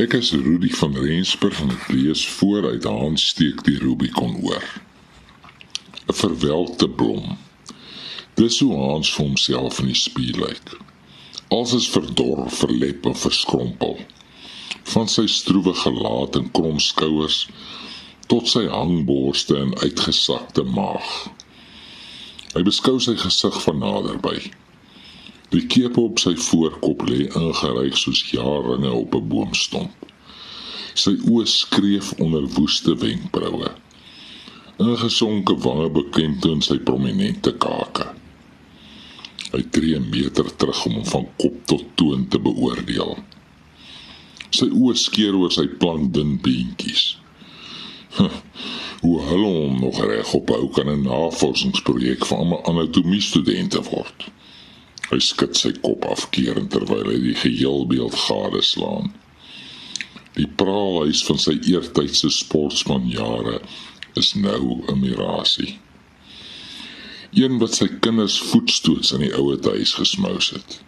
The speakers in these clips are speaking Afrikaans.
Ek is Rudy van Rensburg en ek lees vooruit Hans steek die Rubicon oor. 'n Verwelkte blom. Dis hoe Hans vir homself in die spieël lyk. Alles is verdor, verlep en verskrompel. Van sy stroewe gelaat en krom skouers tot sy hangborste en uitgesakte maag. Hy beskou sy gesig van naderby. Die kepe op sy voorkop lê ingeryg soos jaringe op 'n boomstomp. Sy oë skreef onder woeste wenkbroue. Ingesonke wange beklemtoon sy prominente kake. Hy tree 'n meter terug om hom van kop tot toon te beoordeel. Sy oë skeer oor sy plankdun beentjies. Hoe hulle hom nog reg ophou kan 'n navorsingsprojek van 'n anatomie studente word. Hy skud sy kop afkeerend terwyl hy die geheel beeld gadeslaan. Die praalhuis van sy eertydse sportsman jare is nou 'n mirasie. Een wat sy kinders voetstoots in die ouer huis gesmous het.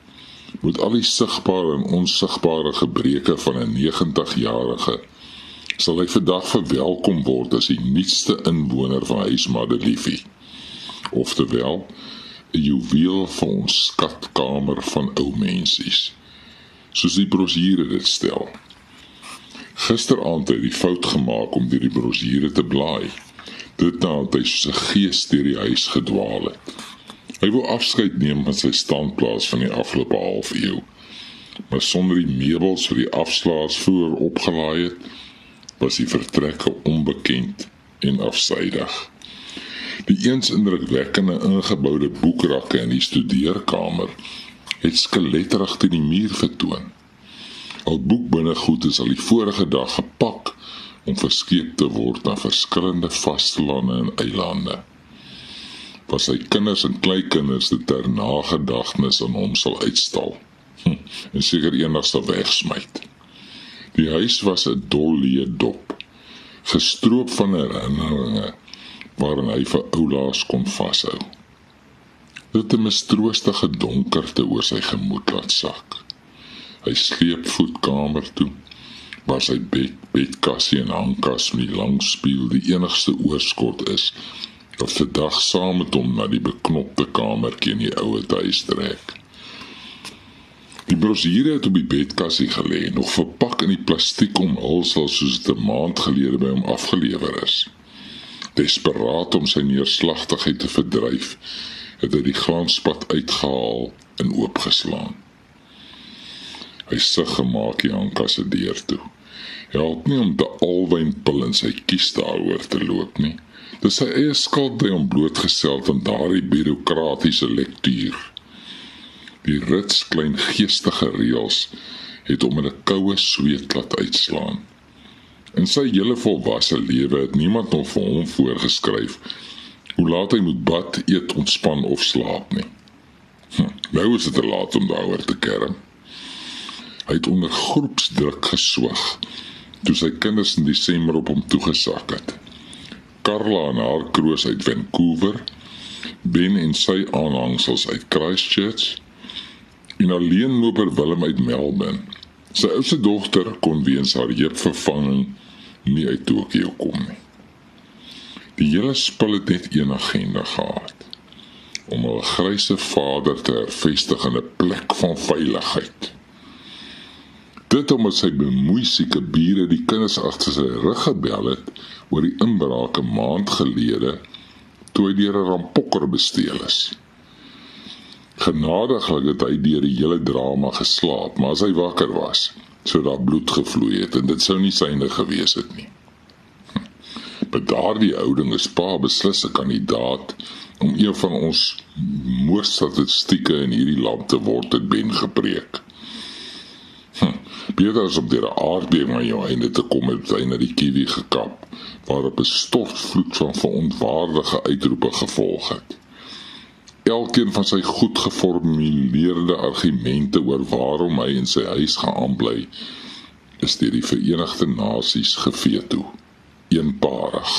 Met al die sigbare en onsigbare gebreke van 'n 90-jarige sal hy vandag verwelkom word as die nuutste inwoner van huis Madeliefie. Oftewel 'n juweel van ons skatkamer van ou mensies. Soos die brosjure dit stel. Gisteraand het hy die fout gemaak om die brosjure te blaai. Dit nadat hy soos 'n gees deur die huis gedwaal het. Hy wou afskeid neem van sy standplaas van die afgelope halfuur. Maar sonder die meubels vir die afslaers voor opgelaai het, was die vertrekke onbekend en afsydig. Die eens indrukwekkende ingeboude boekrakke in die studeerkamer het skeletterig teen die muur vertoon. Al boekbinnegoed is al die vorige dag gepak om verskeep te word na verskillende vastelande en eilande. Was sy kinders en kleinkinders dit ter nagedagtenis aan hom sal uitstal. Hm, en seker eendag sal wegsmyt. Die huis was 'n dolle dop, gestroop van herinneringe waarin hy vir oulaas kon vashou. Dit 'n mistroostige donkerte oor sy gemoed laat sak. Hy sleep voetkamer toe waar sy bed, bedkassie en hangkas met lang spieël die enigste oorskot is wat vir dag saam met hom na die beknopte kamertjie in die ouer huis trek. Die brosjure het op die bedkassie gelê, nog verpak in die plastiek omhulsel soos dit 'n maand gelede by hom afgelewer is. Desperaat om sy neerslagtigheid te verdryf, het hy die glanspad uitgehaal en oopgeslaan. Hy sug gemaak die anker se deur toe. Help nie om die alwynpil in sy kies daaroor te loop nie. Dis sy eie skuld by hom blootgestel aan daardie bureaukratiese lektuur. Die rits klein geestige reëls het hom in 'n koue sweet laat uitslaan. In sy hele volwasse lewe het niemand nog vir hom voorgeskryf hoe laat hy moet bad, eet, ontspan of slaap nie. Hm, nou is dit te laat om daaroor te kerm. Hy het onder groepsdruk geswig toe sy kinders in Desember op hom toegesak het. Karla en haar kroos uit Vancouver, Ben en sy aanhangsels uit Christchurch en alleen loper Willem uit Melbourne. Sy oudste dogter kon weens haar heupvervanging nie uit Tokio kom nie. Die hele spul het net een agenda gehad om 'n grysse vader te hervestig in 'n plek van veiligheid. Dit omdat sy bemoeisieke bure die kinders agter sy rug gebel het oor die inbraak 'n maand gelede toe hy deur 'n rampokker gesteel is. Genadiglik het hy deur die hele drama geslaap, maar as hy wakker was, sou daar bloed gevloei het en dit sou nie syne gewees het nie. Maar hm. daardie houding is pa beslis 'n kandidaat om een van ons moordstatistieke in hierdie land te word het ben gepreek. Hm. Beter as om deur 'n aardbewing aan jou einde te kom met hy na die kiwi gekap waar 'n stortvloed van verontwaardige uitroepe gevolg het. Elkeen van sy goed geformuleerde argumente oor waarom hy in sy huis gaan bly, is deur die Verenigde Nasies geveto. Eenparig.